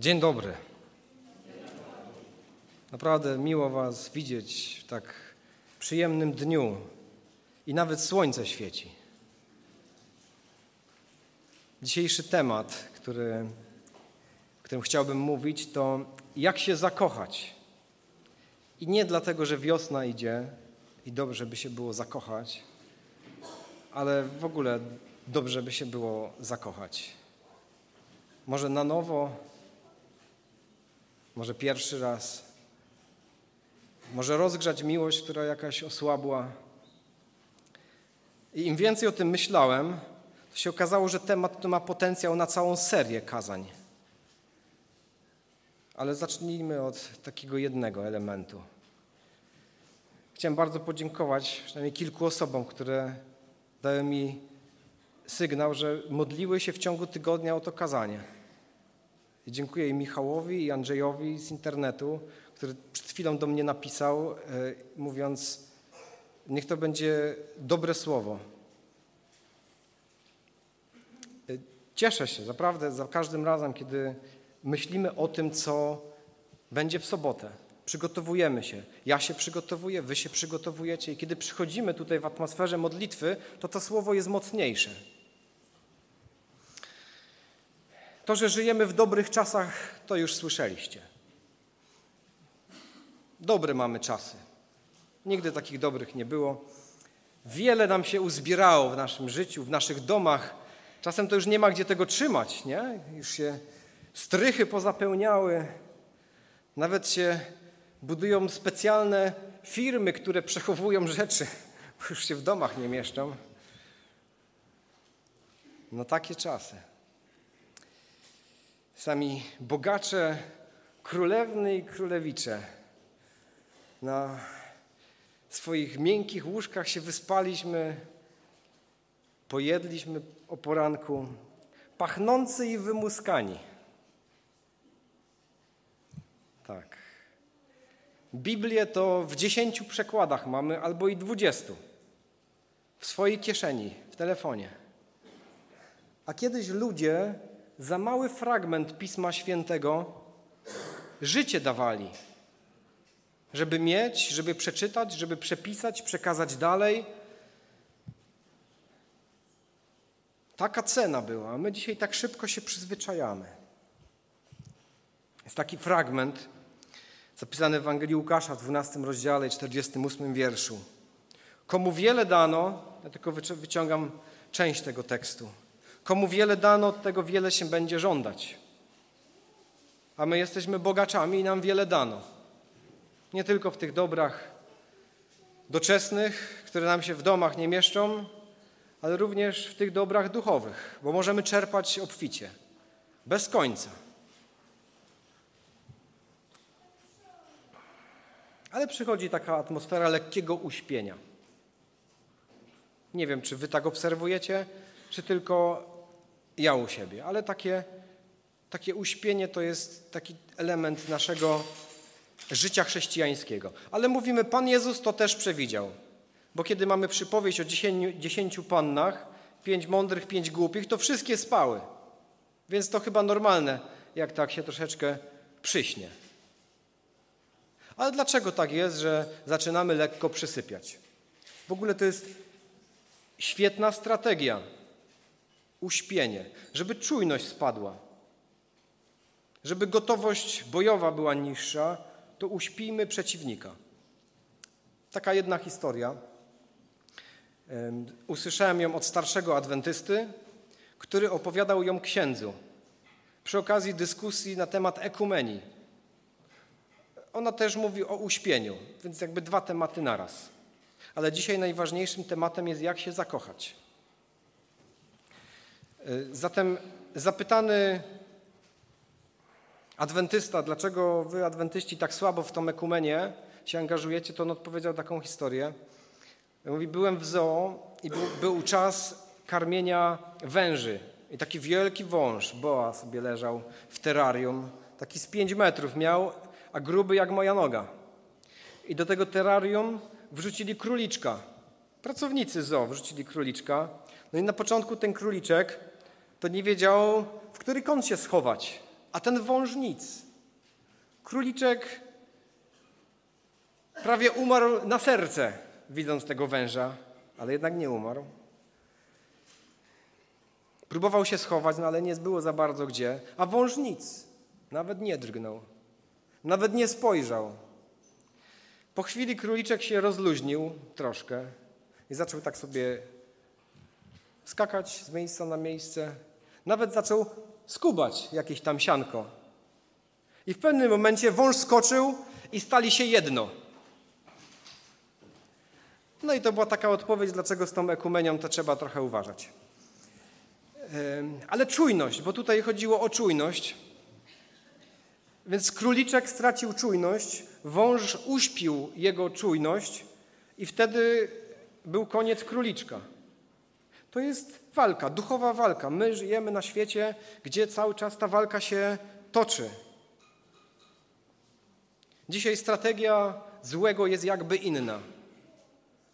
Dzień dobry. Naprawdę miło Was widzieć w tak przyjemnym dniu i nawet słońce świeci. Dzisiejszy temat, który, którym chciałbym mówić, to jak się zakochać. I nie dlatego, że wiosna idzie i dobrze by się było zakochać, ale w ogóle dobrze by się było zakochać. Może na nowo, może pierwszy raz, może rozgrzać miłość, która jakaś osłabła. I im więcej o tym myślałem, to się okazało, że temat to ma potencjał na całą serię kazań. Ale zacznijmy od takiego jednego elementu. Chciałem bardzo podziękować przynajmniej kilku osobom, które dały mi sygnał, że modliły się w ciągu tygodnia o to kazanie. I dziękuję i Michałowi, i Andrzejowi z internetu, który przed chwilą do mnie napisał, e, mówiąc, niech to będzie dobre słowo. E, cieszę się naprawdę za każdym razem, kiedy myślimy o tym, co będzie w sobotę. Przygotowujemy się. Ja się przygotowuję, wy się przygotowujecie i kiedy przychodzimy tutaj w atmosferze modlitwy, to to słowo jest mocniejsze. To, że żyjemy w dobrych czasach, to już słyszeliście. Dobre mamy czasy. Nigdy takich dobrych nie było. Wiele nam się uzbierało w naszym życiu, w naszych domach. Czasem to już nie ma gdzie tego trzymać, nie? Już się strychy pozapełniały. Nawet się budują specjalne firmy, które przechowują rzeczy, bo już się w domach nie mieszczą. No takie czasy. Sami bogacze, królewny i królewicze na swoich miękkich łóżkach się wyspaliśmy, pojedliśmy o poranku, pachnący i wymuskani. Tak. Biblię to w dziesięciu przekładach mamy, albo i dwudziestu. W swojej kieszeni, w telefonie. A kiedyś ludzie za mały fragment Pisma Świętego życie dawali, żeby mieć, żeby przeczytać, żeby przepisać, przekazać dalej. Taka cena była, a my dzisiaj tak szybko się przyzwyczajamy. Jest taki fragment zapisany w Ewangelii Łukasza w 12 rozdziale 48 wierszu. Komu wiele dano, ja tylko wyciągam część tego tekstu. Komu wiele dano, od tego wiele się będzie żądać. A my jesteśmy bogaczami i nam wiele dano. Nie tylko w tych dobrach doczesnych, które nam się w domach nie mieszczą, ale również w tych dobrach duchowych, bo możemy czerpać obficie, bez końca. Ale przychodzi taka atmosfera lekkiego uśpienia. Nie wiem, czy wy tak obserwujecie, czy tylko ja u siebie, ale takie, takie uśpienie to jest taki element naszego życia chrześcijańskiego. Ale mówimy, Pan Jezus to też przewidział. Bo kiedy mamy przypowieść o dziesięciu, dziesięciu pannach, pięć mądrych, pięć głupich, to wszystkie spały. Więc to chyba normalne, jak tak się troszeczkę przyśnie. Ale dlaczego tak jest, że zaczynamy lekko przysypiać? W ogóle to jest świetna strategia. Uśpienie, żeby czujność spadła. Żeby gotowość bojowa była niższa, to uśpijmy przeciwnika. Taka jedna historia. Usłyszałem ją od starszego adwentysty, który opowiadał ją księdzu przy okazji dyskusji na temat ekumenii ona też mówi o uśpieniu, więc jakby dwa tematy naraz. Ale dzisiaj najważniejszym tematem jest, jak się zakochać. Y, zatem zapytany adwentysta, dlaczego wy, adwentyści, tak słabo w tą ekumenię się angażujecie, to on odpowiedział taką historię. Mówi, byłem w zoo i był, był czas karmienia węży. I taki wielki wąż, boa sobie leżał w terrarium, taki z pięć metrów miał a gruby jak moja noga. I do tego terrarium wrzucili króliczka. Pracownicy zoo wrzucili króliczka. No i na początku ten króliczek to nie wiedział, w który kąt się schować. a ten wąż nic. Króliczek prawie umarł na serce, widząc tego węża, ale jednak nie umarł. Próbował się schować, no ale nie było za bardzo gdzie, a wąż nic, nawet nie drgnął, nawet nie spojrzał. Po chwili króliczek się rozluźnił troszkę i zaczął tak sobie skakać z miejsca na miejsce. Nawet zaczął skubać jakieś tam sianko. I w pewnym momencie wąż skoczył i stali się jedno. No i to była taka odpowiedź, dlaczego z tą ekumenią to trzeba trochę uważać. Ale czujność, bo tutaj chodziło o czujność. Więc króliczek stracił czujność, wąż uśpił jego czujność i wtedy był koniec króliczka. To jest walka, duchowa walka. My żyjemy na świecie, gdzie cały czas ta walka się toczy. Dzisiaj strategia złego jest jakby inna.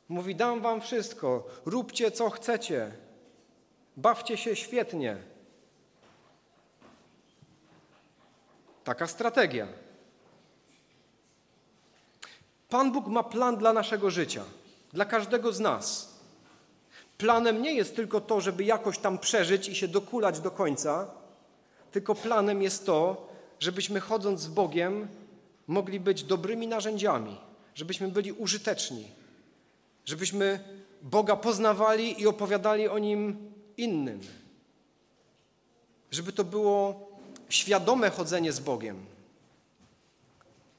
Mówi: Dam wam wszystko, róbcie co chcecie, bawcie się świetnie. Taka strategia. Pan Bóg ma plan dla naszego życia, dla każdego z nas. Planem nie jest tylko to, żeby jakoś tam przeżyć i się dokulać do końca, tylko planem jest to, żebyśmy chodząc z Bogiem mogli być dobrymi narzędziami, żebyśmy byli użyteczni, żebyśmy Boga poznawali i opowiadali o Nim innym. Żeby to było świadome chodzenie z Bogiem.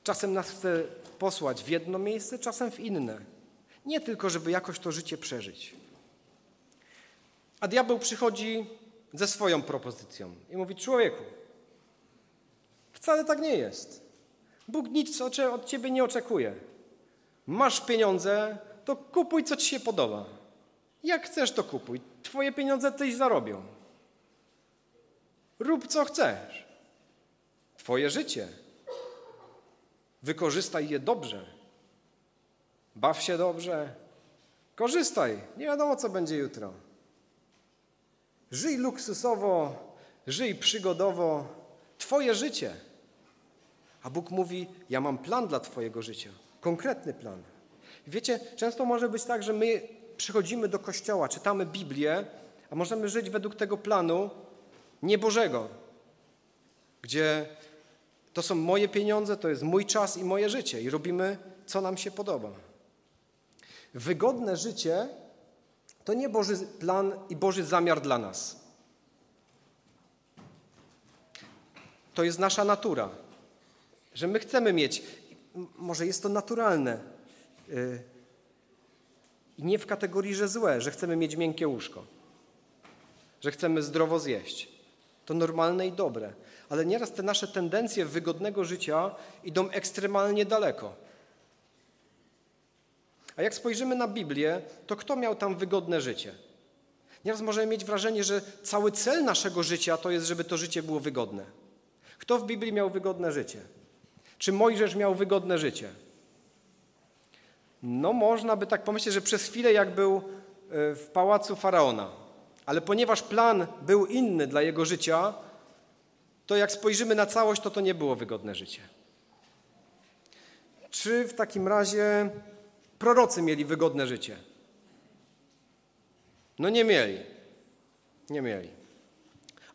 Czasem nas chce posłać w jedno miejsce, czasem w inne. Nie tylko, żeby jakoś to życie przeżyć. A diabeł przychodzi ze swoją propozycją i mówi: Człowieku, wcale tak nie jest. Bóg nic od ciebie nie oczekuje. Masz pieniądze, to kupuj, co ci się podoba. Jak chcesz, to kupuj. Twoje pieniądze tyś zarobią. Rób, co chcesz. Twoje życie. Wykorzystaj je dobrze. Baw się dobrze. Korzystaj. Nie wiadomo, co będzie jutro. Żyj luksusowo, żyj przygodowo. Twoje życie. A Bóg mówi: Ja mam plan dla Twojego życia. Konkretny plan. Wiecie, często może być tak, że my przychodzimy do kościoła, czytamy Biblię, a możemy żyć według tego planu niebożego, gdzie to są moje pieniądze, to jest mój czas i moje życie i robimy, co nam się podoba. Wygodne życie to nie Boży plan i Boży zamiar dla nas. To jest nasza natura, że my chcemy mieć, może jest to naturalne, y, i nie w kategorii, że złe, że chcemy mieć miękkie łóżko, że chcemy zdrowo zjeść. To normalne i dobre. Ale nieraz te nasze tendencje wygodnego życia idą ekstremalnie daleko. A jak spojrzymy na Biblię, to kto miał tam wygodne życie? Nieraz możemy mieć wrażenie, że cały cel naszego życia to jest, żeby to życie było wygodne. Kto w Biblii miał wygodne życie? Czy Mojżesz miał wygodne życie? No można by tak pomyśleć, że przez chwilę jak był e, w pałacu faraona. Ale ponieważ plan był inny dla jego życia, to jak spojrzymy na całość, to to nie było wygodne życie. Czy w takim razie prorocy mieli wygodne życie? No nie mieli. Nie mieli.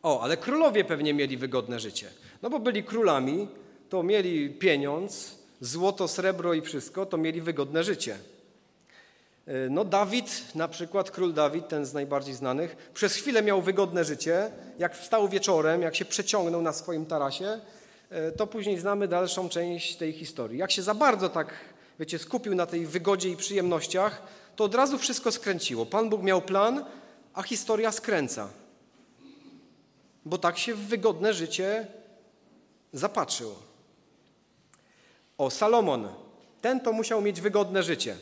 O, ale królowie pewnie mieli wygodne życie. No bo byli królami, to mieli pieniądz, złoto, srebro i wszystko, to mieli wygodne życie. E, no Dawid, na przykład król Dawid, ten z najbardziej znanych, przez chwilę miał wygodne życie. Jak wstał wieczorem, jak się przeciągnął na swoim tarasie, e, to później znamy dalszą część tej historii. Jak się za bardzo tak, wiecie, skupił na tej wygodzie i przyjemnościach, to od razu wszystko skręciło. Pan Bóg miał plan, a historia skręca. Bo tak się w wygodne życie zapatrzył. O, Salomon. Ten to musiał mieć wygodne życie.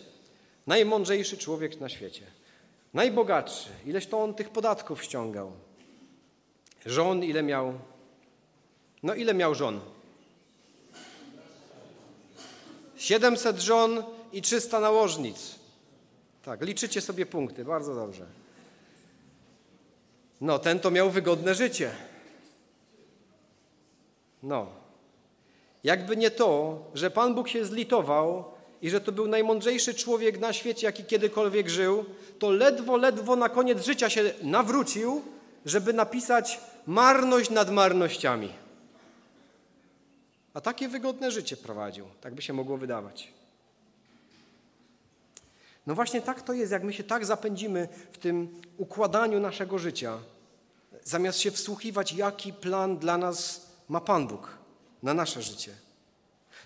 Najmądrzejszy człowiek na świecie. Najbogatszy. Ileś to on tych podatków ściągał. Żon ile miał? No ile miał żon? 700 żon i 300 nałożnic. Tak, liczycie sobie punkty, bardzo dobrze. No, ten to miał wygodne życie. No. Jakby nie to, że Pan Bóg się zlitował i że to był najmądrzejszy człowiek na świecie, jaki kiedykolwiek żył, to ledwo, ledwo na koniec życia się nawrócił, żeby napisać marność nad marnościami. A takie wygodne życie prowadził, tak by się mogło wydawać. No właśnie tak to jest, jak my się tak zapędzimy w tym układaniu naszego życia, zamiast się wsłuchiwać, jaki plan dla nas ma Pan Bóg na nasze życie.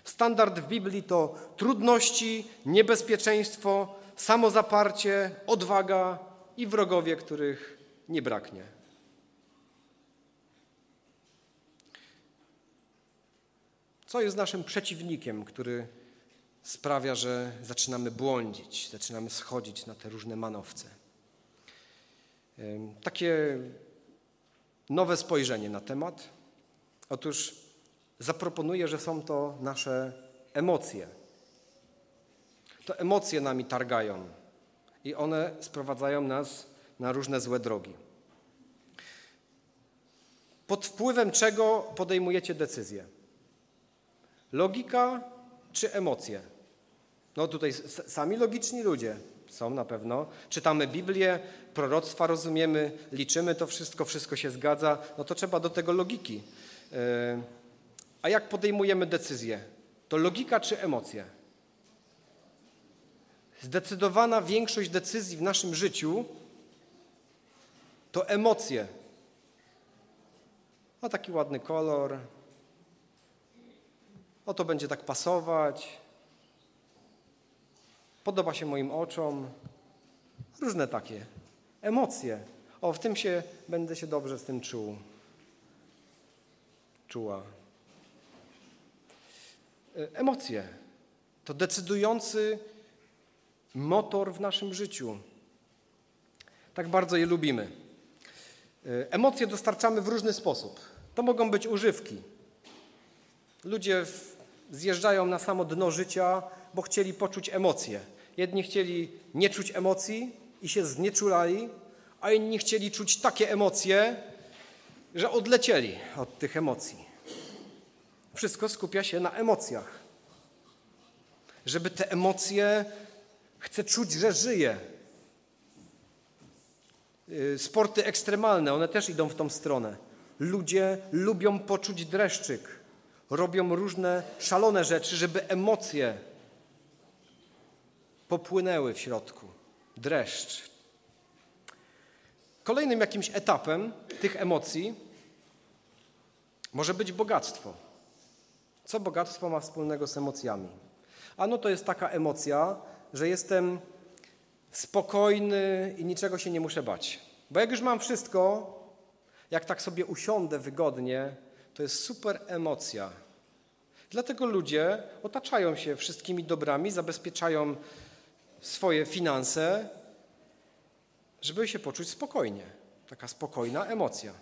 Standard w Biblii to trudności, niebezpieczeństwo, samozaparcie, odwaga i wrogowie, których nie braknie. Co jest naszym przeciwnikiem, który sprawia, że zaczynamy błądzić, zaczynamy schodzić na te różne manowce? Takie nowe spojrzenie na temat. Otóż zaproponuję, że są to nasze emocje. To emocje nami targają i one sprowadzają nas na różne złe drogi. Pod wpływem czego podejmujecie decyzje? Logika czy emocje? No tutaj sami logiczni ludzie są na pewno. Czytamy Biblię, proroctwa rozumiemy, liczymy to wszystko, wszystko się zgadza. No to trzeba do tego logiki. E, a jak podejmujemy decyzje? To logika czy emocje? Zdecydowana większość decyzji w naszym życiu to emocje. O taki ładny kolor, o to będzie tak pasować, podoba się moim oczom. Różne takie emocje. O, w tym się będę się dobrze z tym czuł. Czuła. E, emocje to decydujący motor w naszym życiu. Tak bardzo je lubimy. E, emocje dostarczamy w różny sposób. To mogą być używki. Ludzie zjeżdżają na samo dno życia, bo chcieli poczuć emocje. Jedni chcieli nie czuć emocji i się znieczulali, a inni chcieli czuć takie emocje, że odlecieli od tych emocji. Wszystko skupia się na emocjach. Żeby te emocje, chcę czuć, że żyję. Y, sporty ekstremalne, one też idą w tą stronę. Ludzie lubią poczuć dreszczyk. Robią różne szalone rzeczy, żeby emocje popłynęły w środku. Dreszcz. Kolejnym jakimś etapem tych emocji może być bogactwo. Co bogactwo ma wspólnego z emocjami? Ano to jest taka emocja, że jestem spokojny i niczego się nie muszę bać. Bo jak już mam wszystko, jak tak sobie usiądę wygodnie, to jest super emocja. Dlatego ludzie otaczają się wszystkimi dobrami, zabezpieczają swoje finanse, żeby się poczuć spokojnie. Taka spokojna emocja.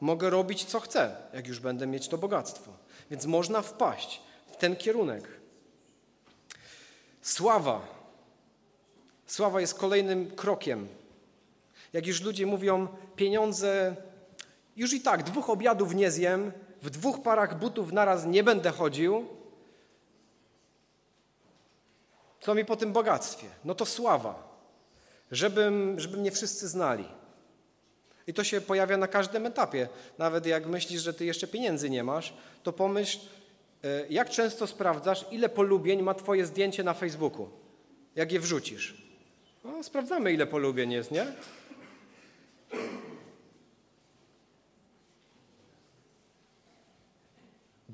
Mogę robić co chcę, jak już będę mieć to bogactwo. Więc można wpaść w ten kierunek. Sława. Sława jest kolejnym krokiem. Jak już ludzie mówią, pieniądze, już i tak dwóch obiadów nie zjem, w dwóch parach butów naraz nie będę chodził. Co mi po tym bogactwie? No to sława, żebym, żeby mnie wszyscy znali. I to się pojawia na każdym etapie. Nawet jak myślisz, że ty jeszcze pieniędzy nie masz, to pomyśl, e, jak często sprawdzasz, ile polubień ma twoje zdjęcie na Facebooku, jak je wrzucisz. No, sprawdzamy, ile polubień jest, nie?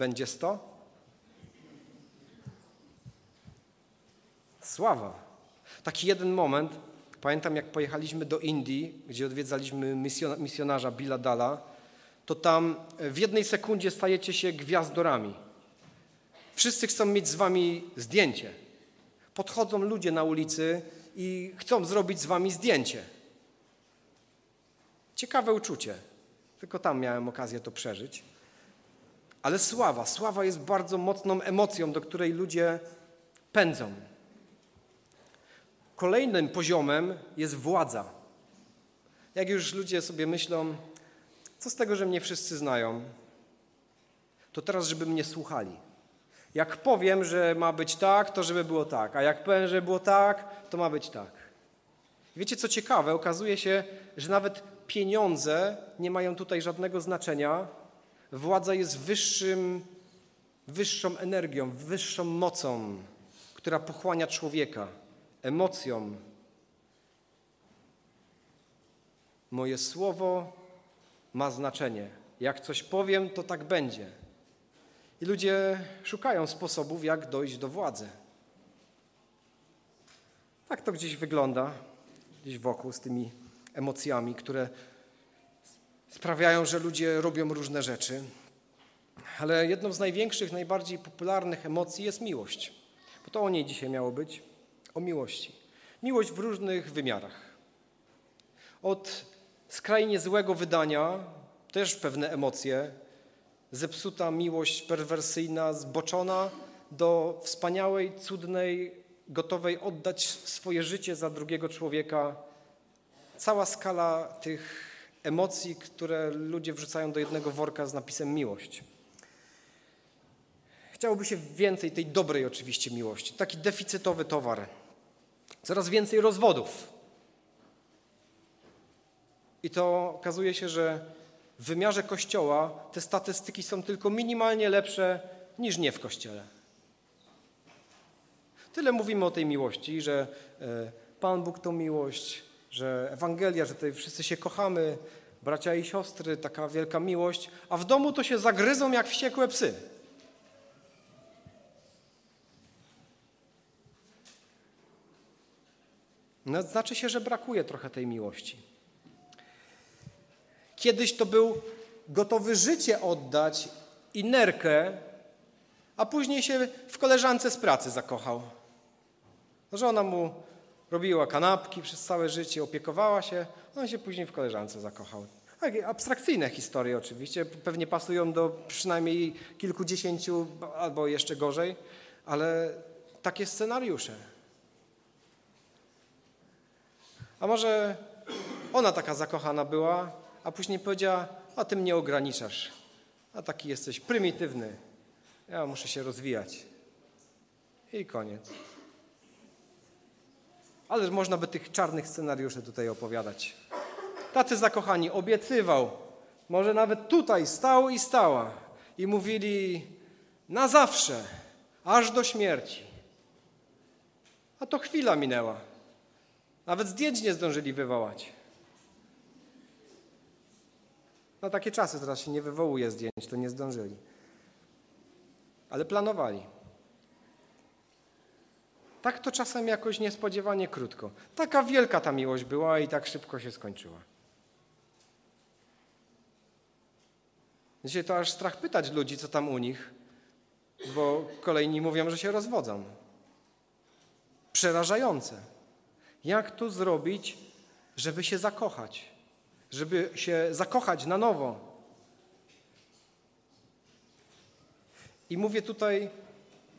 Będzie sto? Sława. Taki jeden moment, Pamiętam, jak pojechaliśmy do Indii, gdzie odwiedzaliśmy misjonarza Billa Dala, to tam w jednej sekundzie stajecie się gwiazdorami. Wszyscy chcą mieć z wami zdjęcie. Podchodzą ludzie na ulicy i chcą zrobić z wami zdjęcie. Ciekawe uczucie. Tylko tam miałem okazję to przeżyć. Ale sława, sława jest bardzo mocną emocją, do której ludzie pędzą. Kolejnym poziomem jest władza. Jak już ludzie sobie myślą, Co z tego, że mnie wszyscy znają? To teraz, żeby mnie słuchali. Jak powiem, że ma być tak, to żeby było tak, a jak powiem, że było tak, to ma być tak. Wiecie, co ciekawe? Okazuje się, że nawet pieniądze nie mają tutaj żadnego znaczenia. Władza jest wyższym, wyższą energią, wyższą mocą, która pochłania człowieka, emocją. Moje słowo ma znaczenie. Jak coś powiem, to tak będzie. I ludzie szukają sposobów, jak dojść do władzy. Tak to gdzieś wygląda, gdzieś wokół z tymi emocjami, które sprawiają, że ludzie robią różne rzeczy. Ale jedną z największych, najbardziej popularnych emocji jest miłość. Bo to o niej dzisiaj miało być, o miłości. Miłość w różnych wymiarach. Od skrajnie złego wydania, też pewne emocje, zepsuta miłość perwersyjna, zboczona, do wspaniałej, cudnej, gotowej oddać swoje życie za drugiego człowieka. Cała skala tych emocji, które ludzie wrzucają do jednego worka z napisem miłość. Chciałoby się więcej tej dobrej oczywiście miłości. Taki deficytowy towar. Coraz więcej rozwodów. I to okazuje się, że w wymiarze Kościoła te statystyki są tylko minimalnie lepsze niż nie w Kościele. Tyle mówimy o tej miłości, że e, Pan Bóg to miłość, że Ewangelia, że tutaj wszyscy się kochamy, bracia i siostry, taka wielka miłość, a w domu to się zagryzą jak wściekłe psy. No, znaczy się, że brakuje trochę tej miłości. Kiedyś to był gotowy życie oddać i nerkę, a później się w koleżance z pracy zakochał. Żona mu robiła kanapki przez całe życie, opiekowała się, on się później w koleżance zakochał. Takie abstrakcyjne historie oczywiście, pewnie pasują do przynajmniej kilkudziesięciu albo jeszcze gorzej, ale takie scenariusze. A może ona taka zakochana była, a później powiedziała, a ty mnie ograniczasz, a taki jesteś prymitywny, ja muszę się rozwijać. I koniec. Ale można by tych czarnych scenariuszy tutaj opowiadać. Tacy zakochani obiecywał, może nawet tutaj stał i stała i mówili na zawsze, aż do śmierci. A to chwila minęła. Nawet zdjęć nie zdążyli wywołać. Na takie czasy teraz się nie wywołuje zdjęć, to nie zdążyli. Ale planowali. Tak to czasem jakoś niespodziewanie krótko. Taka wielka ta miłość była i tak szybko się skończyła. Dzisiaj to aż strach pytać ludzi, co tam u nich, bo kolejni mówią, że się rozwodzą. Przerażające. Jak to zrobić, żeby się zakochać? żeby się zakochać na nowo. I mówię tutaj,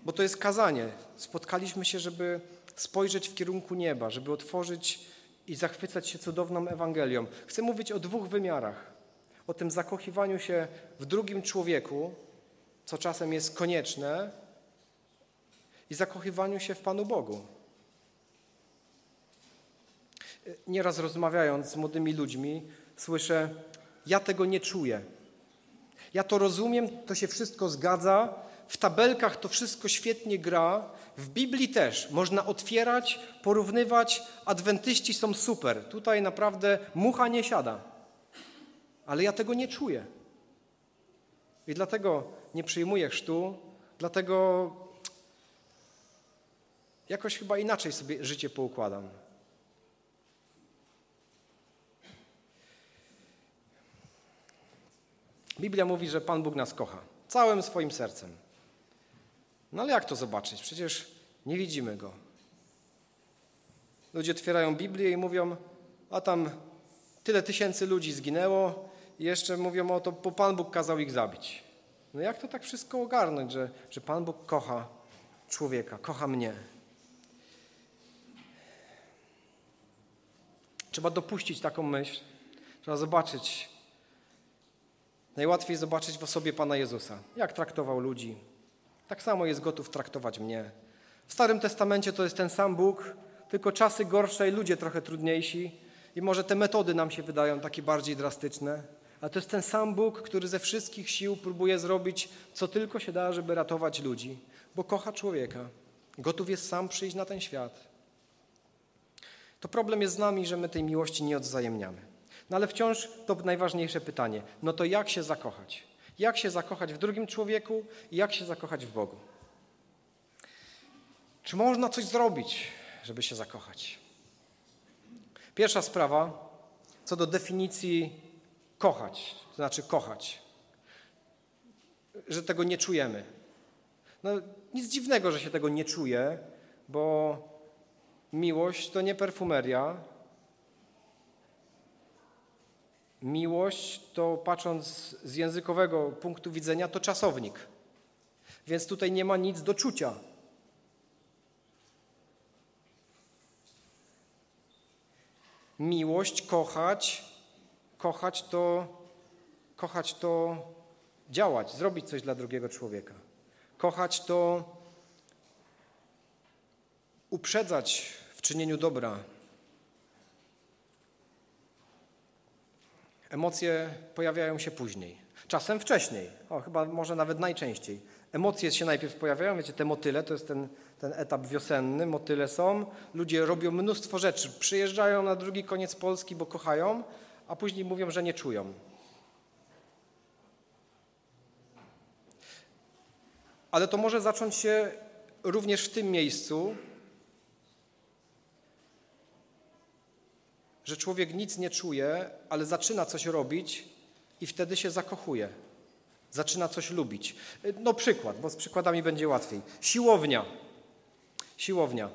bo to jest kazanie. Spotkaliśmy się, żeby spojrzeć w kierunku nieba, żeby otworzyć i zachwycać się cudowną Ewangelią. Chcę mówić o dwóch wymiarach. O tym zakochiwaniu się w drugim człowieku, co czasem jest konieczne, i zakochiwaniu się w Panu Bogu. Nieraz rozmawiając z młodymi ludźmi, słyszę, ja tego nie czuję. Ja to rozumiem, to się wszystko zgadza, w tabelkach to wszystko świetnie gra, w Biblii też można otwierać, porównywać, adwentyści są super, tutaj naprawdę mucha nie siada. Ale ja tego nie czuję. I dlatego nie przyjmuję chrztu, dlatego jakoś chyba inaczej sobie życie poukładam. Biblia mówi, że Pan Bóg nas kocha całym swoim sercem. No ale jak to zobaczyć? Przecież nie widzimy Go. Ludzie otwierają Biblię i mówią, a tam tyle tysięcy ludzi zginęło i jeszcze mówią o to, bo Pan Bóg kazał ich zabić. No jak to tak wszystko ogarnąć, że, że Pan Bóg kocha człowieka, kocha mnie? Trzeba dopuścić taką myśl, trzeba zobaczyć, Najłatwiej zobaczyć w osobie Pana Jezusa, jak traktował ludzi. Tak samo jest gotów traktować mnie. W Starym Testamencie to jest ten sam Bóg, tylko czasy gorsze i ludzie trochę trudniejsi. I może te metody nam się wydają takie bardziej drastyczne, ale to jest ten sam Bóg, który ze wszystkich sił próbuje zrobić, co tylko się da, żeby ratować ludzi, bo kocha człowieka. Gotów jest sam przyjść na ten świat. To problem jest z nami, że my tej miłości nie odzajemniamy. No ale wciąż to najważniejsze pytanie. No to jak się zakochać? Jak się zakochać w drugim człowieku i jak się zakochać w Bogu? Czy można coś zrobić, żeby się zakochać? Pierwsza sprawa, co do definicji kochać, to znaczy kochać, że tego nie czujemy. No, nic dziwnego, że się tego nie czuje, bo miłość to nie perfumeria. Miłość to, patrząc z językowego punktu widzenia, to czasownik. Więc tutaj nie ma nic do czucia. Miłość, kochać, kochać to, kochać to działać, zrobić coś dla drugiego człowieka. Kochać to uprzedzać w czynieniu dobra. Emocje pojawiają się później, czasem wcześniej, o, chyba może nawet najczęściej. Emocje się najpierw pojawiają, wiecie, te motyle, to jest ten, ten etap wiosenny, motyle są, ludzie robią mnóstwo rzeczy, przyjeżdżają na drugi koniec Polski, bo kochają, a później mówią, że nie czują. Ale to może zacząć się również w tym miejscu, że człowiek nic nie czuje, ale zaczyna coś robić i wtedy się zakochuje. Zaczyna coś lubić. No przykład, bo z przykładami będzie łatwiej. Siłownia. Siłownia.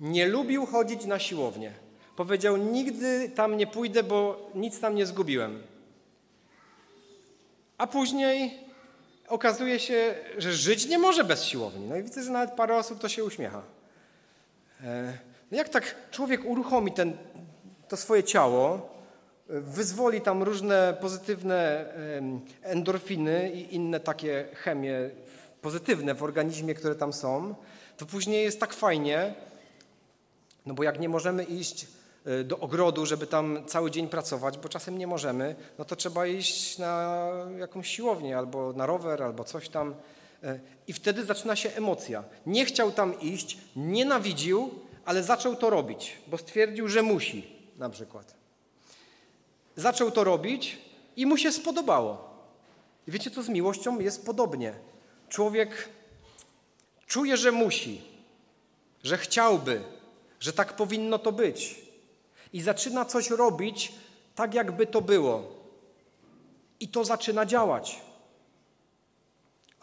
Nie lubił chodzić na siłownię. Powiedział: Nigdy tam nie pójdę, bo nic tam nie zgubiłem. A później okazuje się, że żyć nie może bez siłowni. No i widzę, że nawet parę osób to się uśmiecha. E, no jak tak człowiek uruchomi ten, to swoje ciało, wyzwoli tam różne pozytywne endorfiny i inne takie chemie pozytywne w organizmie, które tam są, to później jest tak fajnie, no bo jak nie możemy iść e, do ogrodu, żeby tam cały dzień pracować, bo czasem nie możemy, no to trzeba iść na jakąś siłownię albo na rower, albo coś tam. E, I wtedy zaczyna się emocja. Nie chciał tam iść, nienawidził, ale zaczął to robić, bo stwierdził, że musi na przykład. Zaczął to robić i mu się spodobało. Wiecie co, z miłością jest podobnie. Człowiek czuje, że musi, że chciałby, że tak powinno to być. I zaczyna coś robić tak, jakby to było. I to zaczyna działać.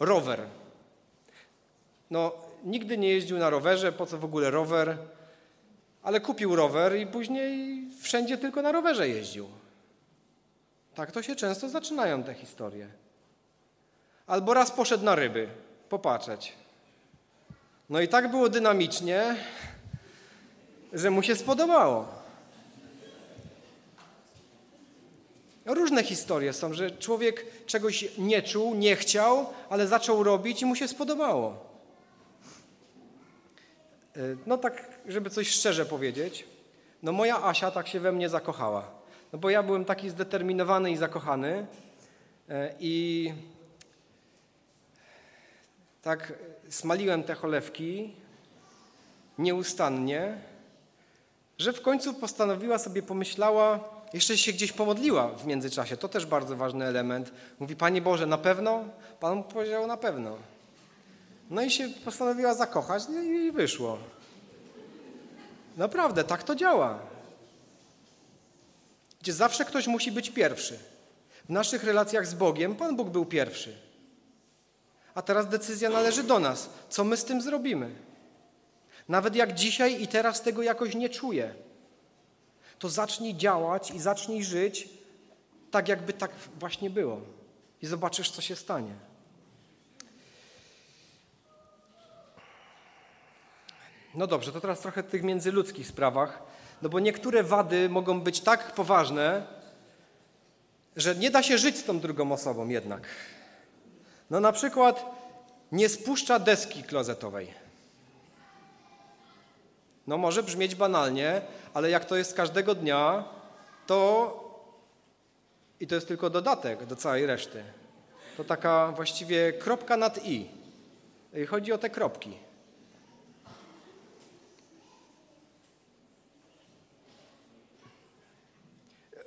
Rower. No, nigdy nie jeździł na rowerze, po co w ogóle rower? Ale kupił rower i później wszędzie tylko na rowerze jeździł. Tak to się często zaczynają te historie. Albo raz poszedł na ryby, popatrzeć. No i tak było dynamicznie, że mu się spodobało. Różne historie są, że człowiek czegoś nie czuł, nie chciał, ale zaczął robić i mu się spodobało. No tak, żeby coś szczerze powiedzieć, no moja Asia tak się we mnie zakochała. No bo ja byłem taki zdeterminowany i zakochany y, i tak smaliłem te cholewki nieustannie, że w końcu postanowiła sobie, pomyślała, jeszcze się gdzieś pomodliła w międzyczasie. To też bardzo ważny element. Mówi, Panie Boże, na pewno? Pan powiedział, na pewno. No i się postanowiła zakochać no i wyszło. Naprawdę, tak to działa. Gdzie zawsze ktoś musi być pierwszy. W naszych relacjach z Bogiem Pan Bóg był pierwszy. A teraz decyzja należy do nas. Co my z tym zrobimy? Nawet jak dzisiaj i teraz tego jakoś nie czuję, to zacznij działać i zacznij żyć tak, jakby tak właśnie było. I zobaczysz, co się stanie. No dobrze, to teraz trochę tych międzyludzkich sprawach, no bo niektóre wady mogą być tak poważne, że nie da się żyć z tą drugą osobą jednak. No na przykład nie spuszcza deski klozetowej. No może brzmieć banalnie, ale jak to jest każdego dnia, to i to jest tylko dodatek do całej reszty. To taka właściwie kropka nad i. Chodzi o te kropki.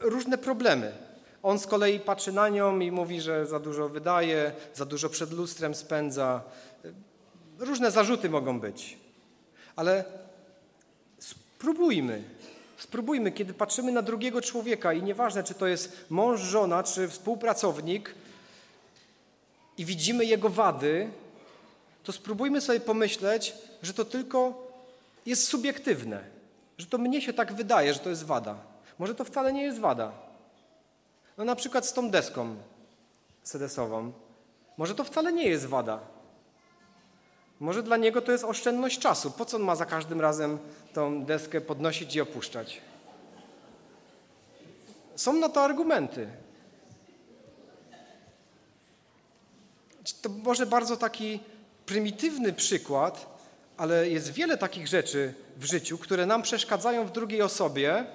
Różne problemy. On z kolei patrzy na nią i mówi, że za dużo wydaje, za dużo przed lustrem spędza. Różne zarzuty mogą być. Ale spróbujmy, spróbujmy, kiedy patrzymy na drugiego człowieka i nieważne, czy to jest mąż, żona, czy współpracownik i widzimy jego wady, to spróbujmy sobie pomyśleć, że to tylko jest subiektywne, że to mnie się tak wydaje, że to jest wada. Może to wcale nie jest wada. No na przykład z tą deską sedesową. Może to wcale nie jest wada. Może dla niego to jest oszczędność czasu. Po co on ma za każdym razem tą deskę podnosić i opuszczać? Są na to argumenty. To może bardzo taki prymitywny przykład, ale jest wiele takich rzeczy w życiu, które nam przeszkadzają w drugiej osobie,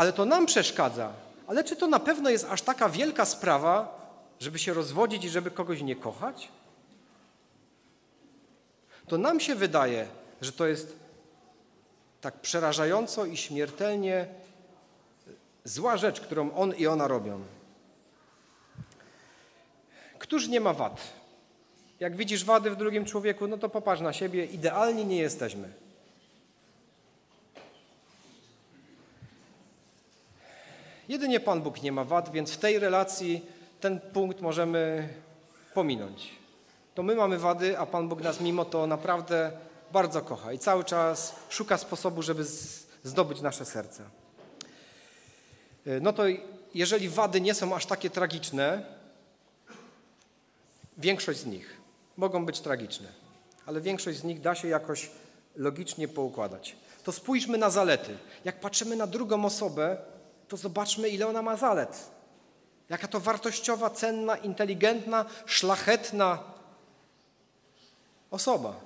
ale to nam przeszkadza. Ale czy to na pewno jest aż taka wielka sprawa, żeby się rozwodzić i żeby kogoś nie kochać? To nam się wydaje, że to jest tak przerażająco i śmiertelnie zła rzecz, którą on i ona robią. Któż nie ma wad? Jak widzisz wady w drugim człowieku, no to popatrz na siebie. Idealni nie jesteśmy. Jedynie Pan Bóg nie ma wad, więc w tej relacji ten punkt możemy pominąć. To my mamy wady, a Pan Bóg nas mimo to naprawdę bardzo kocha i cały czas szuka sposobu, żeby zdobyć nasze serce. No to jeżeli wady nie są aż takie tragiczne, większość z nich mogą być tragiczne, ale większość z nich da się jakoś logicznie poukładać. To spójrzmy na zalety. Jak patrzymy na drugą osobę, to zobaczmy, ile ona ma zalet. Jaka to wartościowa, cenna, inteligentna, szlachetna osoba,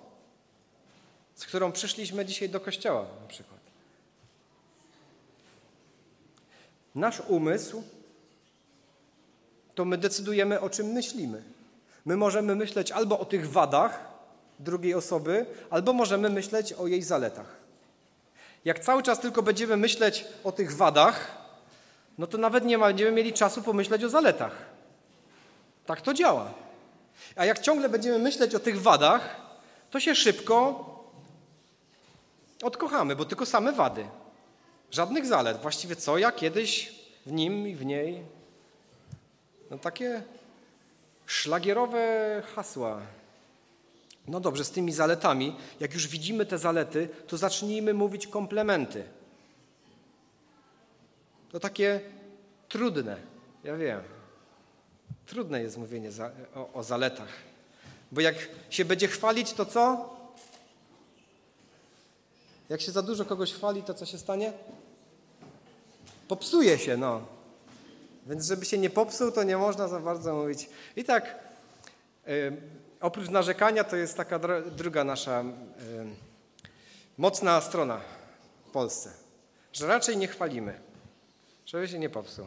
z którą przyszliśmy dzisiaj do kościoła na przykład. Nasz umysł to my decydujemy, o czym myślimy. My możemy myśleć albo o tych wadach drugiej osoby, albo możemy myśleć o jej zaletach. Jak cały czas tylko będziemy myśleć o tych wadach, no to nawet nie będziemy mieli czasu pomyśleć o zaletach. Tak to działa. A jak ciągle będziemy myśleć o tych wadach, to się szybko odkochamy, bo tylko same wady. Żadnych zalet. Właściwie co ja kiedyś w nim i w niej. No takie szlagierowe hasła. No dobrze, z tymi zaletami, jak już widzimy te zalety, to zacznijmy mówić komplementy. To takie trudne, ja wiem. Trudne jest mówienie za, o, o zaletach. Bo jak się będzie chwalić, to co? Jak się za dużo kogoś chwali, to co się stanie? Popsuje się, no. Więc żeby się nie popsuł, to nie można za bardzo mówić. I tak, oprócz narzekania, to jest taka druga nasza mocna strona w Polsce, że raczej nie chwalimy, żeby się nie popsuł.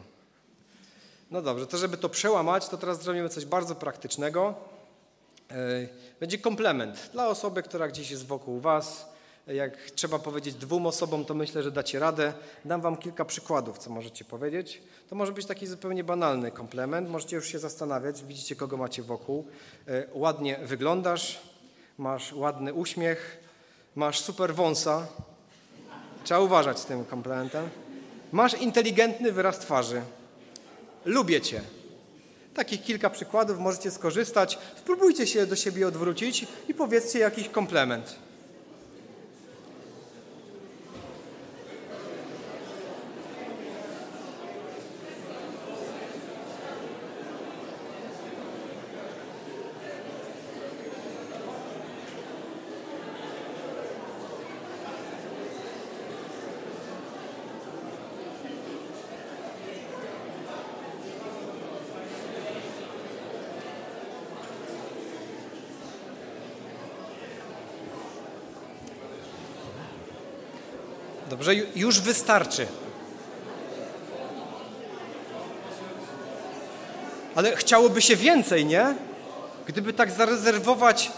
No dobrze, to żeby to przełamać, to teraz zrobimy coś bardzo praktycznego. Y, będzie komplement dla osoby, która gdzieś jest wokół Was, jak trzeba powiedzieć dwóm osobom, to myślę, że dacie radę. Dam wam kilka przykładów, co możecie powiedzieć. To może być taki zupełnie banalny komplement. Możecie już się zastanawiać, widzicie, kogo macie wokół. E, ładnie wyglądasz, masz ładny uśmiech, masz super wąsa. Trzeba uważać z tym komplementem. Masz inteligentny wyraz twarzy. Lubię cię. Takich kilka przykładów możecie skorzystać. Spróbujcie się do siebie odwrócić i powiedzcie jakiś komplement. Dobrze, już wystarczy. Ale chciałoby się więcej, nie? Gdyby tak zarezerwować.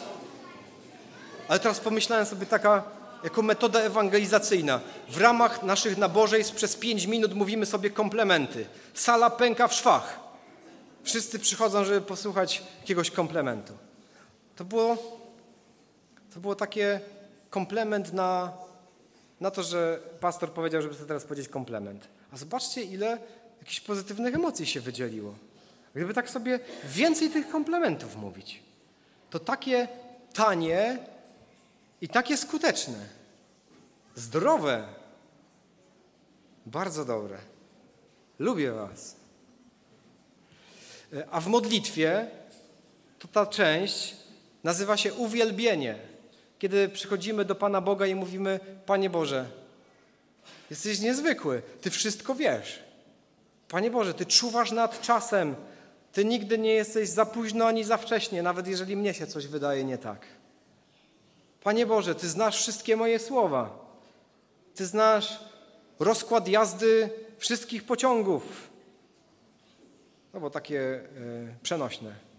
Ale teraz pomyślałem sobie taka jako metoda ewangelizacyjna. W ramach naszych nabożeństw przez pięć minut mówimy sobie komplementy. Sala pęka w szwach. Wszyscy przychodzą, żeby posłuchać jakiegoś komplementu. To było, to było takie komplement na, na to, że pastor powiedział, żeby sobie teraz powiedzieć komplement. A zobaczcie, ile jakichś pozytywnych emocji się wydzieliło. Gdyby tak sobie więcej tych komplementów mówić, to takie tanie i takie skuteczne, zdrowe, bardzo dobre. Lubię Was. A w modlitwie to ta część nazywa się uwielbienie. Kiedy przychodzimy do Pana Boga i mówimy: Panie Boże, jesteś niezwykły, Ty wszystko wiesz. Panie Boże, Ty czuwasz nad czasem, Ty nigdy nie jesteś za późno ani za wcześnie, nawet jeżeli mnie się coś wydaje nie tak. Panie Boże, Ty znasz wszystkie moje słowa. Ty znasz rozkład jazdy wszystkich pociągów. No bo takie y, przenośne.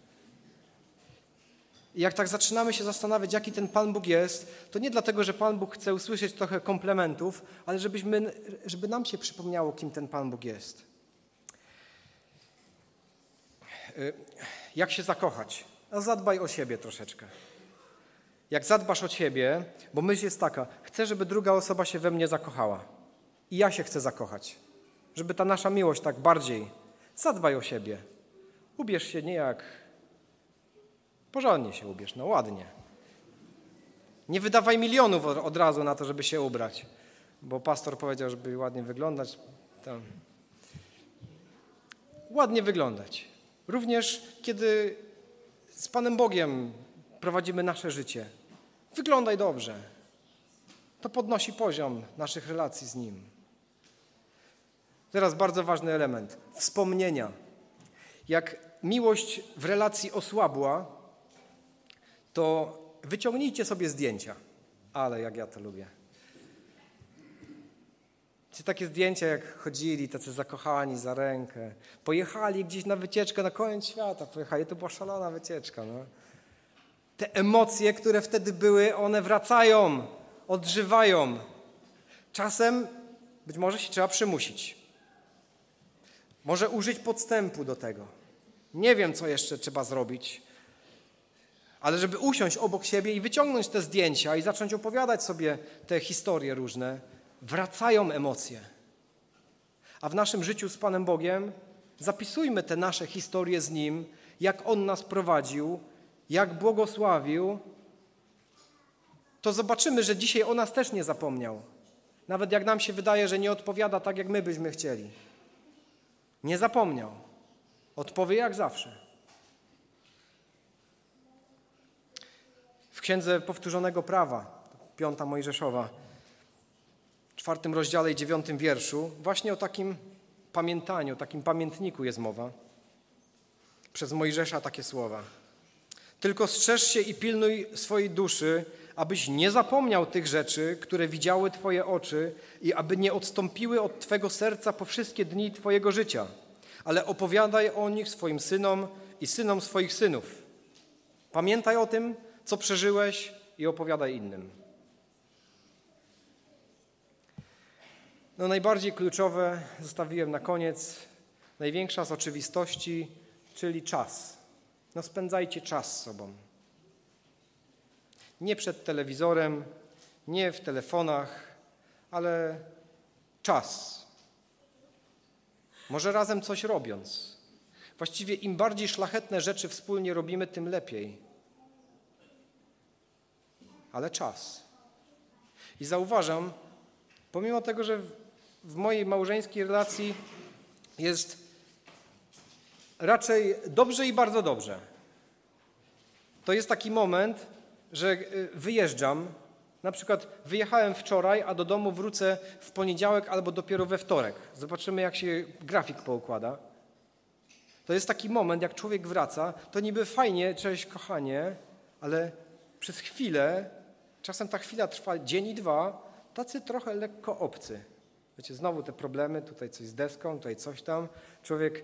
Jak tak zaczynamy się zastanawiać, jaki ten Pan Bóg jest, to nie dlatego, że Pan Bóg chce usłyszeć trochę komplementów, ale żebyśmy, żeby nam się przypomniało, kim ten Pan Bóg jest. Y, jak się zakochać? A zadbaj o siebie troszeczkę. Jak zadbasz o siebie, bo myśl jest taka, chcę, żeby druga osoba się we mnie zakochała. I ja się chcę zakochać. Żeby ta nasza miłość tak bardziej. Zadbaj o siebie. Ubierz się nie jak. Porządnie się ubierz, no ładnie. Nie wydawaj milionów od razu na to, żeby się ubrać, bo pastor powiedział, żeby ładnie wyglądać. Ładnie wyglądać. Również kiedy z Panem Bogiem prowadzimy nasze życie. Wyglądaj dobrze. To podnosi poziom naszych relacji z Nim. Teraz bardzo ważny element wspomnienia. Jak miłość w relacji osłabła, to wyciągnijcie sobie zdjęcia. Ale jak ja to lubię. Czy takie zdjęcia, jak chodzili, tacy zakochani za rękę, pojechali gdzieś na wycieczkę na koniec świata, pojechali, to była szalona wycieczka. No. Te emocje, które wtedy były, one wracają, odżywają. Czasem być może się trzeba przymusić. Może użyć podstępu do tego. Nie wiem, co jeszcze trzeba zrobić, ale żeby usiąść obok siebie i wyciągnąć te zdjęcia i zacząć opowiadać sobie te historie różne, wracają emocje. A w naszym życiu z Panem Bogiem zapisujmy te nasze historie z Nim, jak On nas prowadził, jak błogosławił, to zobaczymy, że dzisiaj o nas też nie zapomniał. Nawet jak nam się wydaje, że nie odpowiada tak, jak my byśmy chcieli. Nie zapomniał. Odpowie jak zawsze. W Księdze Powtórzonego Prawa, piąta Mojżeszowa, czwartym rozdziale i dziewiątym wierszu, właśnie o takim pamiętaniu, takim pamiętniku jest mowa. Przez Mojżesza takie słowa. Tylko strzeż się i pilnuj swojej duszy, abyś nie zapomniał tych rzeczy, które widziały Twoje oczy i aby nie odstąpiły od Twego serca po wszystkie dni Twojego życia, ale opowiadaj o nich swoim synom i synom swoich synów. Pamiętaj o tym, co przeżyłeś i opowiadaj innym. No najbardziej kluczowe zostawiłem na koniec, największa z oczywistości, czyli czas. No spędzajcie czas z sobą. Nie przed telewizorem, nie w telefonach, ale czas. Może razem coś robiąc. Właściwie im bardziej szlachetne rzeczy wspólnie robimy, tym lepiej. Ale czas. I zauważam, pomimo tego, że w mojej małżeńskiej relacji jest raczej dobrze i bardzo dobrze. To jest taki moment, że y, wyjeżdżam, na przykład wyjechałem wczoraj, a do domu wrócę w poniedziałek albo dopiero we wtorek. Zobaczymy, jak się grafik poukłada. To jest taki moment, jak człowiek wraca, to niby fajnie, cześć kochanie, ale przez chwilę, czasem ta chwila trwa dzień i dwa, tacy trochę lekko obcy. Wiecie, znowu te problemy, tutaj coś z deską, tutaj coś tam. Człowiek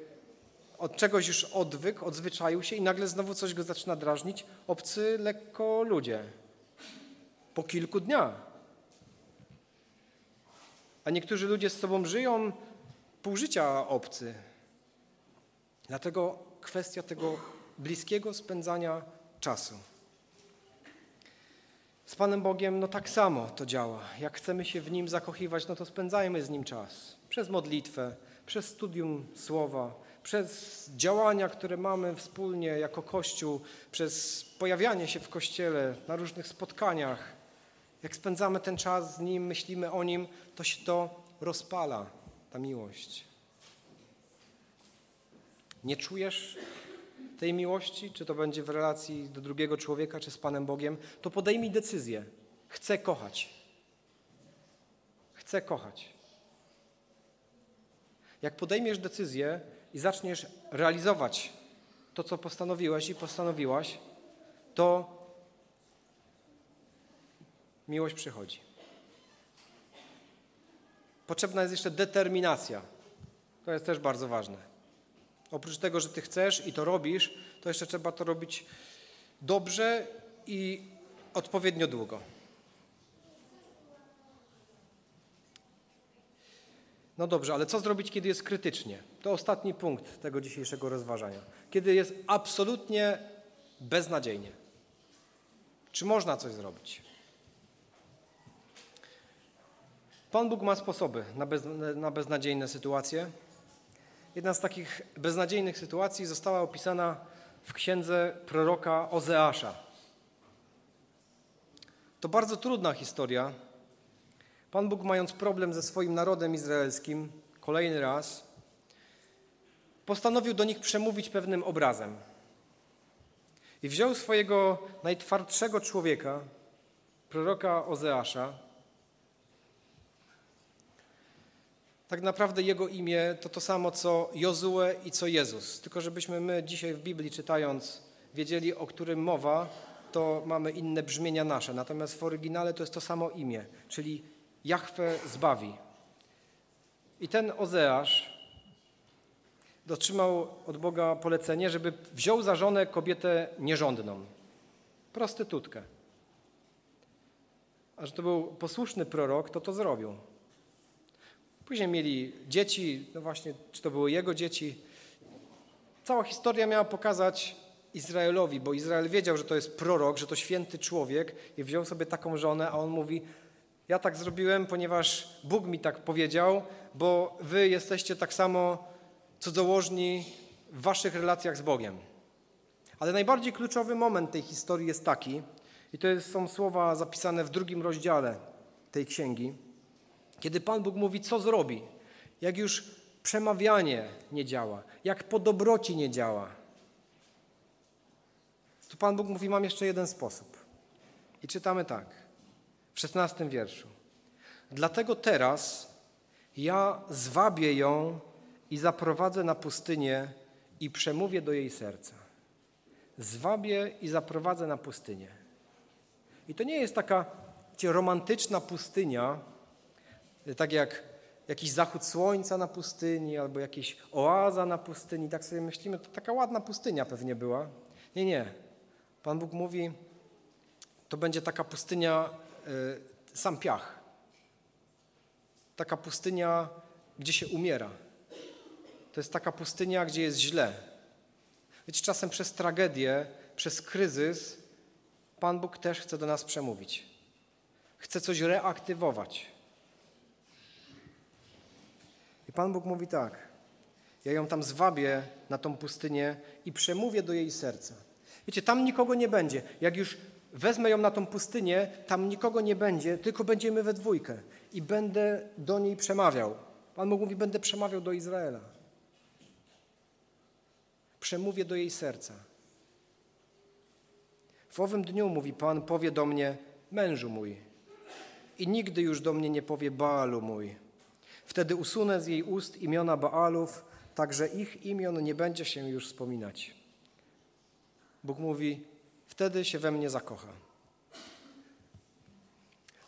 od czegoś już odwyk, odzwyczaił się i nagle znowu coś go zaczyna drażnić. Obcy lekko ludzie. Po kilku dniach. A niektórzy ludzie z sobą żyją pół życia obcy. Dlatego kwestia tego bliskiego spędzania czasu. Z Panem Bogiem no tak samo to działa. Jak chcemy się w Nim zakochiwać, no to spędzajmy z Nim czas. Przez modlitwę, przez studium Słowa, przez działania, które mamy wspólnie jako Kościół, przez pojawianie się w Kościele, na różnych spotkaniach. Jak spędzamy ten czas z Nim, myślimy o Nim, to się to rozpala, ta miłość. Nie czujesz tej miłości, czy to będzie w relacji do drugiego człowieka, czy z Panem Bogiem, to podejmij decyzję. Chcę kochać. Chcę kochać. Jak podejmiesz decyzję i zaczniesz realizować to, co postanowiłeś i postanowiłaś, to miłość przychodzi. Potrzebna jest jeszcze determinacja. To jest też bardzo ważne. Oprócz tego, że ty chcesz i to robisz, to jeszcze trzeba to robić dobrze i odpowiednio długo. No dobrze, ale co zrobić, kiedy jest krytycznie? To ostatni punkt tego dzisiejszego rozważania. Kiedy jest absolutnie beznadziejnie. Czy można coś zrobić? Pan Bóg ma sposoby na, bez, na beznadziejne sytuacje. Jedna z takich beznadziejnych sytuacji została opisana w księdze proroka Ozeasza. To bardzo trudna historia. Pan Bóg, mając problem ze swoim narodem izraelskim, kolejny raz, postanowił do nich przemówić pewnym obrazem. I wziął swojego najtwardszego człowieka, proroka Ozeasza, tak naprawdę jego imię to to samo co Jozue i co Jezus. Tylko żebyśmy my dzisiaj w Biblii czytając wiedzieli, o którym mowa, to mamy inne brzmienia nasze. Natomiast w oryginale to jest to samo imię, czyli Jahwe zbawi. I ten Ozeasz dotrzymał od Boga polecenie, żeby wziął za żonę kobietę nierządną, prostytutkę. A że to był posłuszny prorok, to to zrobił. Później mieli dzieci, no właśnie, czy to były jego dzieci. Cała historia miała pokazać Izraelowi, bo Izrael wiedział, że to jest prorok, że to święty człowiek i wziął sobie taką żonę, a on mówi, ja tak zrobiłem, ponieważ Bóg mi tak powiedział, bo wy jesteście tak samo cudzołożni w waszych relacjach z Bogiem. Ale najbardziej kluczowy moment tej historii jest taki, i to są słowa zapisane w drugim rozdziale tej księgi, kiedy Pan Bóg mówi, co zrobi, jak już przemawianie nie działa, jak po dobroci nie działa, to Pan Bóg mówi, mam jeszcze jeden sposób. I czytamy tak, w szesnastym wierszu. Dlatego teraz ja zwabię ją i zaprowadzę na pustynię i przemówię do jej serca. Zwabię i zaprowadzę na pustynię. I to nie jest taka romantyczna pustynia, tak jak jakiś zachód słońca na pustyni albo jakiś oaza na pustyni. Tak sobie myślimy, to taka ładna pustynia pewnie była. Nie, nie. Pan Bóg mówi, to będzie taka pustynia, y, sam piach. Taka pustynia, gdzie się umiera. To jest taka pustynia, gdzie jest źle. Wiecie, czasem przez tragedię, przez kryzys Pan Bóg też chce do nas przemówić. Chce coś reaktywować. I Pan Bóg mówi tak: Ja ją tam zwabię na tą pustynię i przemówię do jej serca. Wiecie, tam nikogo nie będzie. Jak już wezmę ją na tą pustynię, tam nikogo nie będzie, tylko będziemy we dwójkę i będę do niej przemawiał. Pan Bóg mówi: Będę przemawiał do Izraela. Przemówię do jej serca. W owym dniu, mówi Pan, powie do mnie, mężu mój, i nigdy już do mnie nie powie Baalu mój Wtedy usunę z jej ust imiona Baalów, tak że ich imion nie będzie się już wspominać. Bóg mówi, wtedy się we mnie zakocha.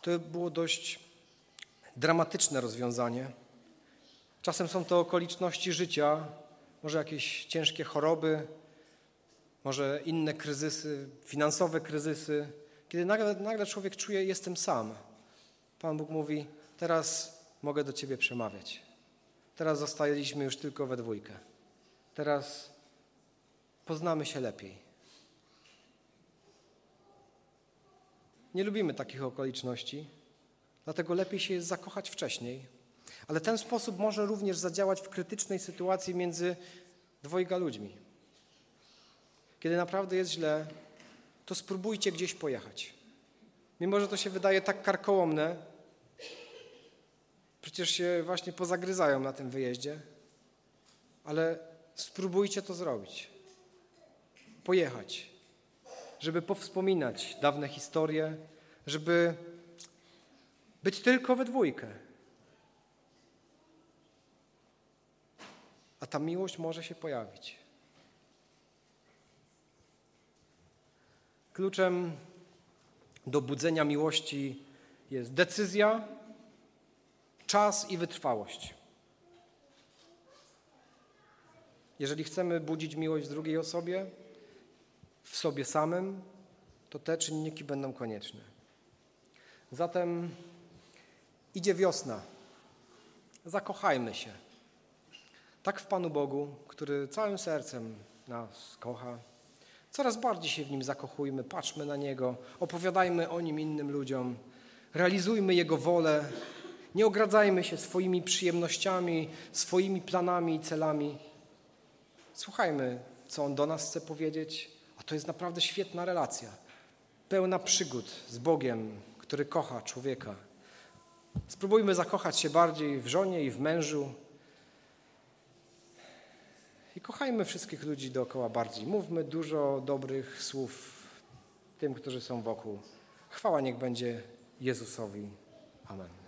To było dość dramatyczne rozwiązanie. Czasem są to okoliczności życia, może jakieś ciężkie choroby, może inne kryzysy, finansowe kryzysy, kiedy nagle, nagle człowiek czuje, jestem sam. Pan Bóg mówi, teraz mogę do Ciebie przemawiać. Teraz zostaliśmy już tylko we dwójkę. Teraz poznamy się lepiej. Nie lubimy takich okoliczności, dlatego lepiej się jest zakochać wcześniej. Ale ten sposób może również zadziałać w krytycznej sytuacji między dwojga ludźmi. Kiedy naprawdę jest źle, to spróbujcie gdzieś pojechać. Mimo, że to się wydaje tak karkołomne, przecież się właśnie pozagryzają na tym wyjeździe, ale spróbujcie to zrobić. Pojechać, żeby powspominać dawne historie, żeby być tylko we dwójkę. A ta miłość może się pojawić. Kluczem do budzenia miłości jest decyzja, czas i wytrwałość. Jeżeli chcemy budzić miłość w drugiej osobie, w sobie samym, to te czynniki będą konieczne. Zatem idzie wiosna. Zakochajmy się. Tak w Panu Bogu, który całym sercem nas kocha. Coraz bardziej się w Nim zakochujmy, patrzmy na Niego, opowiadajmy o Nim innym ludziom, realizujmy Jego wolę, nie ogradzajmy się swoimi przyjemnościami, swoimi planami i celami. Słuchajmy, co On do nas chce powiedzieć, a to jest naprawdę świetna relacja, pełna przygód z Bogiem, który kocha człowieka. Spróbujmy zakochać się bardziej w żonie i w mężu. I kochajmy wszystkich ludzi dookoła bardziej. Mówmy dużo dobrych słów tym, którzy są wokół. Chwała niech będzie Jezusowi. Amen.